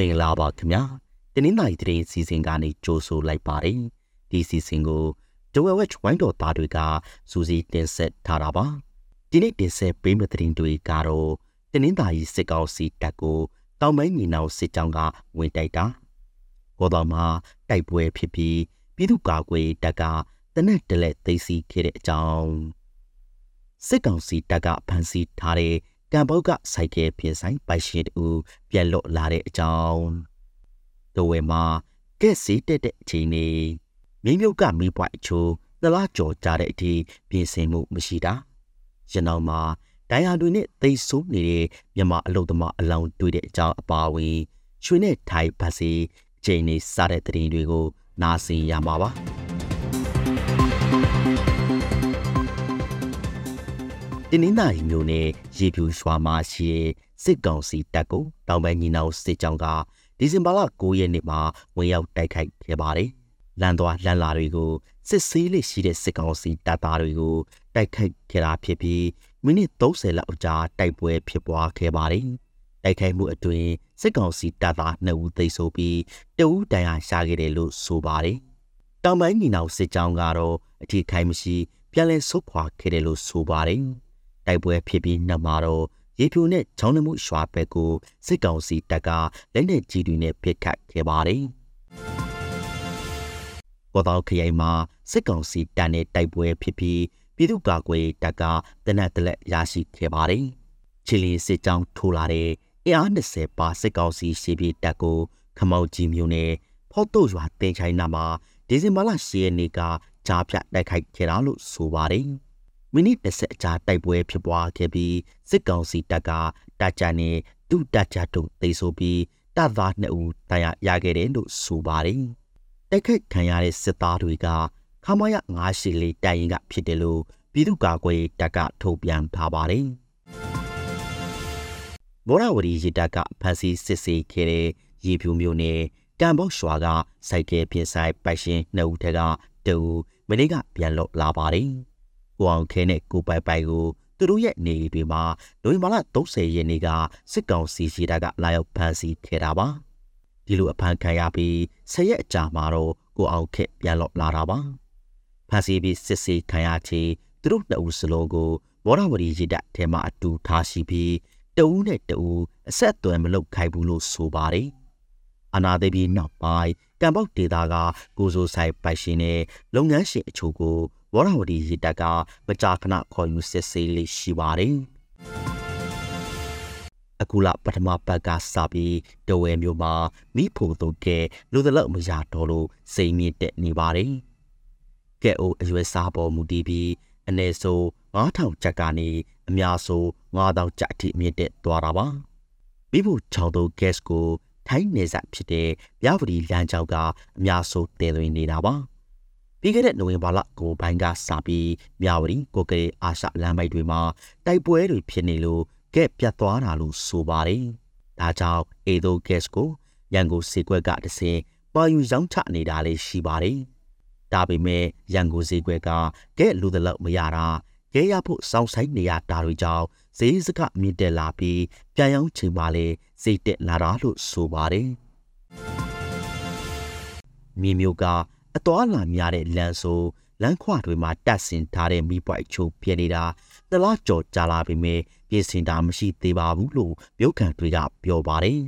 မင်္ဂလာပါခင်ဗျာတင်းနှင်းတိုင်းစီစဉ်ကနေကြိုးဆိုလိုက်ပါတယ်ဒီစီစဉ်ကိုဒဝဲဝက်ဝိုင်းတော်သားတွေကစူးစီးတင်ဆက်ထားတာပါဒီနေ့တင်ဆက်ပေးမယ့်သတင်းတွေကတော့တင်းနှင်းတိုင်းစစ်ကောင်စီတပ်ကိုတောင်ပိုင်းညီနောင်စစ်ကြောင်းကဝင်တိုက်တာဘောတော်မှာတိုက်ပွဲဖြစ်ပြီးပြည်သူ့ကာကွယ်တပ်ကတနက်တလက်သိမ်းဆီးခဲ့တဲ့အကြောင်းစစ်ကောင်စီတပ်ကဖမ်းဆီးထားတဲ့ ကံပုတ်ကစိုက်ကဲပြင်ဆိုင်ပိုက်ရှင်တူပြန်လွတ်လာတဲ့အကြောင်းဒဝဲမှာကဲ့စီတက်တဲ့အချိန်နေမိမြုပ်ကမိပွိုက်အချိုးသလားကြော်ကြတဲ့အထိပြင်ဆင်မှုမရှိတာရနောက်မှာဒိုင်ယာတွေနဲ့သိဆိုးနေတဲ့မြမအလုတ်သမားအလောင်းတွေ့တဲ့အကြောင်းအပါအဝင်ရွှေနဲ့ထိုင်ပတ်စီအချိန်နေစတဲ့တရင်တွေကိုနားဆင်ရမှာပါ တင်းနှင်းသားမျိုးနဲ့ရေဖြူရွာမှာရှိတဲ့စစ်ကောင်စီတပ်ကိုတောင်ပန်းညီနောင်စစ်ကြောင်းကဒီဇင်ဘာလ9ရက်နေ့မှာဝင်ရောက်တိုက်ခိုက်ခဲ့ပါတယ်။လန်သွားလန်လာတွေကိုစစ်ဆေးလေးရှိတဲ့စစ်ကောင်စီတပ်သားတွေကိုတိုက်ခိုက်ခဲ့တာဖြစ်ပြီးမိနစ်30လောက်ကြာတိုက်ပွဲဖြစ်ပွားခဲ့ပါတယ်။တိုက်ခိုက်မှုအတွင်းစစ်ကောင်စီတပ်သား2ဦးသေဆုံးပြီးတဦးဒဏ်ရာရခဲ့တယ်လို့ဆိုပါတယ်။တောင်ပိုင်းညီနောင်စစ်ကြောင်းကတော့အထီးခိုင်မရှိပြန်လည်ဆုတ်ခွာခဲ့တယ်လို့ဆိုပါတယ်။ တိုက်ပွဲဖြစ်ပြီးနောက်မှာတော့ရေဖြူနဲ့ချောင်းနှမှုရွာဘက်ကိုစစ်ကောင်စီတပ်ကလက်နက်ကြီးတွေနဲ့ပစ်ခတ်ခဲ့ပါတယ်။ကောတောက်ခရိုင်မှာစစ်ကောင်စီတပ်နဲ့တိုက်ပွဲဖြစ်ပြီးပြည်သူ့ကာကွယ်တပ်ကတနက်တလက်ရရှိခဲ့ပါတယ်။ချီလီစစ်ကြောင်းထိုးလာတဲ့အင်အား20ပါစစ်ကောင်စီရှိပြီးတပ်ကိုခမောက်ကြီးမျိုးနဲ့ဖောက်တော့ရွာတင်ချိုင်းနာမှာဒီဇင်ဘာလ10ရက်နေ့ကကြားဖြတ်တိုက်ခိုက်ခဲ့တာလို့ဆိုပါတယ်။ မိနစ်30အကြာတိုက်ပွဲဖြစ်ပွားခဲ့ပြီးစစ်ကောင်စီတပ်ကတာကြနဲ့သူ့တာကြတို့သိဆိုပြီးတပ်သား2ဦးတရားရခဲ့တယ်လို့ဆိုပါတယ်။တိုက်ခိုက်ခံရတဲ့စစ်သားတွေကခမရ984တိုင်ရင်ကဖြစ်တယ်လို့ပြည်သူ့ကာကွယ်တပ်ကထုတ်ပြန်ထားပါတယ်။မောရဝတီရေတပ်ကဖမ်းဆီးစစ်ဆေးခဲ့တဲ့ရေဖြူမျိုးနဲ့ကံဘော့ရွာကစိုက်ကဲပြင်ဆိုင်ပိုက်ရှင်2ဦးထက်ကတူမနေ့ကပြန်လော့လာပါတယ်။ ကိုအောင်ခဲနဲ့ကိုပိုင်ပိုင်ကိုသူတို့ရဲ့နေတွေမှာနိုဝင်ဘာလ30ရက်နေ့ကစစ်ကောင်စီရှိတာကလာရောက်ဖမ်းဆီးခဲ့တာပါဒီလိုအဖမ်းခံရပြီးဆယ်ရက်အကြာမှာတော့ကိုအောင်ခက်ပြန်လော့လာတာပါဖမ်းဆီးပြီးစစ်ဆေးခံရချင်းသူတို့နှစ်ဦးစလုံးကိုမောရဝတီရစ်တပ်ထဲမှာအတူထားရှိပြီးတဦးနဲ့တဦးအဆက်အသွယ်မလုပ်ခိုင်းဘူးလို့ဆိုပါတယ်အနာသိပြီးနောက်ပိုင်းကံပေါက်ဒေတာကကိုစိုးဆိုင်ပိုက်ရှင်နဲ့လုပ်ငန်းရှင်အချို့ကို ဝရဝတီရေတပ်ကမကြာခဏခေါ်ယူစစ်ဆေးလေးရှိပါတယ်။အခုလပထမပတ်ကစပြီးတဝဲမျိုးမှာမိဖို့တို့ကလူသလောက်မရတော့လို့စိတ်မြင့်တက်နေပါတယ်။ကဲအိုအရွယ်စားပေါ်မူတည်ပြီးအ ਨੇ ဆို9000ကျပ်ကနေအများဆို9000ကျပ်အထိမြင့်တက်သွားတာပါ။မိဖို့ချောင်းတို့ gas ကိုထိုင်းနေဆက်ဖြစ်တဲ့မြဝတီလမ်းကြောင်းကအများဆိုတည်သွင်းနေတာပါ။ ပြီးခဲ့တဲ့နိုဝင်ဘာလကိုပိုင်းကစပြီးမြဝတီကိုကရေအာရှလမ်းမိုက်တွေမှာတိုက်ပွဲတွေဖြစ်နေလို့ကဲ့ပြတ်သွားတာလို့ဆိုပါတယ်။ဒါကြောင့်အေဒိုဂက်စ်ကိုရန်ကုန်စေကွက်ကတစင်ပါယူရောင်းချနေတာလေးရှိပါတယ်။ဒါပေမဲ့ရန်ကုန်စေကွက်ကကဲ့လူသလောက်မရတာရဲရဖို့စောင်းဆိုင်နေရတာတွေကြောင့်ဈေးစကမြင့်တက်လာပြီးပြန်ရောင်းချိန်ပါလေစိတ်တက်လာတာလို့ဆိုပါတယ်။မြေမျိုးက အသွားလာများတဲ့လမ်းဆိုလမ်းခွတွေမှာတက်ဆင်ထားတဲ့မိပွိုက်ချိုးပြနေတာတလားကြော်ကြလာပေမဲ့ပြင်ဆင်တာမရှိသေးပါဘူးလို့မြို့ခံတွေကပြောပါတယ်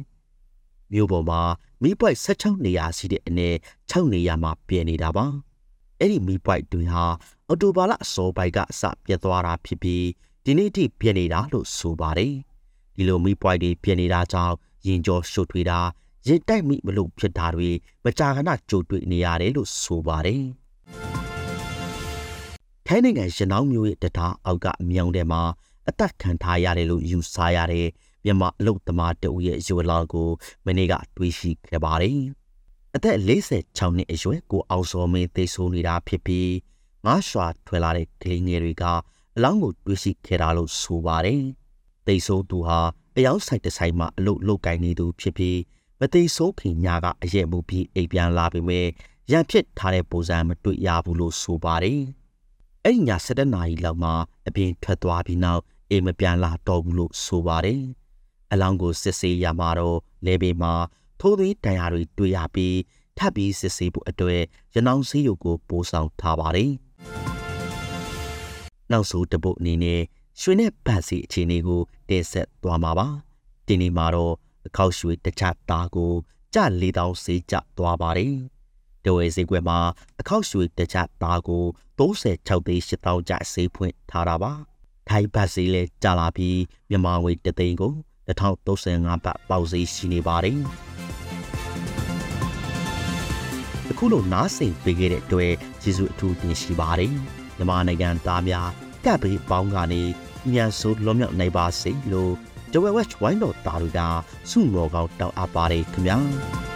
။မြို့ပေါ်မှာမိပွိုက်16နေရာရှိတဲ့အနေ6နေရာမှာပြင်နေတာပါ။အဲ့ဒီမိပွိုက်တွေဟာအော်တိုဘာလအစောပိုင်းကအစပြတ်သွားတာဖြစ်ပြီးဒီနေ့ထိပြင်နေတာလို့ဆိုပါတယ်။ဒီလိုမိပွိုက်တွေပြင်နေတာကြောင့်ရင်ကြောရှုပ်ထွေးတာ ရင်တိုက်မိမလို့ဖြစ်တာတွေမကြာခဏကြုံတွေ့နေရတယ်လို့ဆိုပါတယ်။ထိုင်းနိုင်ငံရနောင်းမျိုးရဲ့တထားအောက်ကမြောင်ထဲမှာအသက်ခံထားရတယ်လို့ယူဆရတဲ့မြန်မာအလုတ်သမားတဦးရဲ့ရွယ်လောင်ကိုမနေ့ကတွေ့ရှိခဲ့ပါတယ်။အသက်46နှစ်အရွယ်ကိုအောင်စောမင်းသိဆိုးနေတာဖြစ်ပြီးငါးရွာထွယ်လာတဲ့ကလေးငယ်တွေကအလောင်းကိုတွေ့ရှိခဲ့တာလို့ဆိုပါတယ်။သိဆိုးသူဟာအယောက်ဆိုင်တဆိုင်မှာအလုတ်လုတ်ကင်နေသူဖြစ်ပြီး မသိဆိုးခင်ညာကအရက်မှုပြီးအိမ်ပြန်လာပေမဲ့ရန်ဖြစ်ထားတဲ့ပုံစံမတွေ့ရဘူးလို့ဆိုပါတယ်။အဲ့ဒီည7နာရီလောက်မှာအပြင်ထွက်သွားပြီးနောက်အိမ်မပြန်လာတော့ဘူးလို့ဆိုပါတယ်။အလောင်းကိုစစ်ဆေးရမှာတော့လေဘေမှာထိုးသွင်းတန်ရာတွေတွေ့ရပြီးထပ်ပြီးစစ်ဆေးဖို့အတွက်ရနောင်ဆေးရုံကိုပို့ဆောင်ထားပါတယ်။နောက်ဆုံးတပုတ်အနေနဲ့ရွှေနဲ့ဗတ်စီအခြေအနေကိုတင်ဆက်သွားမှာပါ။ဒီနေ့မှာတော့ အခောက်ရွှေတစ်ချက်သားကိုကြ4000စေးကျသွားပါတယ်။တဝဲဈေးကွက်မှာအခောက်ရွှေတစ်ချက်သားကို36သိန်း8000ကျစေးဖွင့်ထားတာပါ။ထိုင်းဘတ်စီလဲကျလာပြီးမြန်မာငွေတသိန်းကို2035ဘတ်ပေါက်ဈေးရှိနေပါတယ်။အခုလိုနားဆင်ပေးခဲ့တဲ့အတွက်ကျေးဇူးအထူးတင်ရှိပါတယ်။မြန်မာနိုင်ငံသားများတပ်ပေးပေါင်းကနေမြန်ဆိုလွန်မြောက်နိုင်ပါစေလို့ The West Wine တော်တာလူတာစုမော်ကောင်းတောင်းအပ်ပါတယ်ခင်ဗျာ။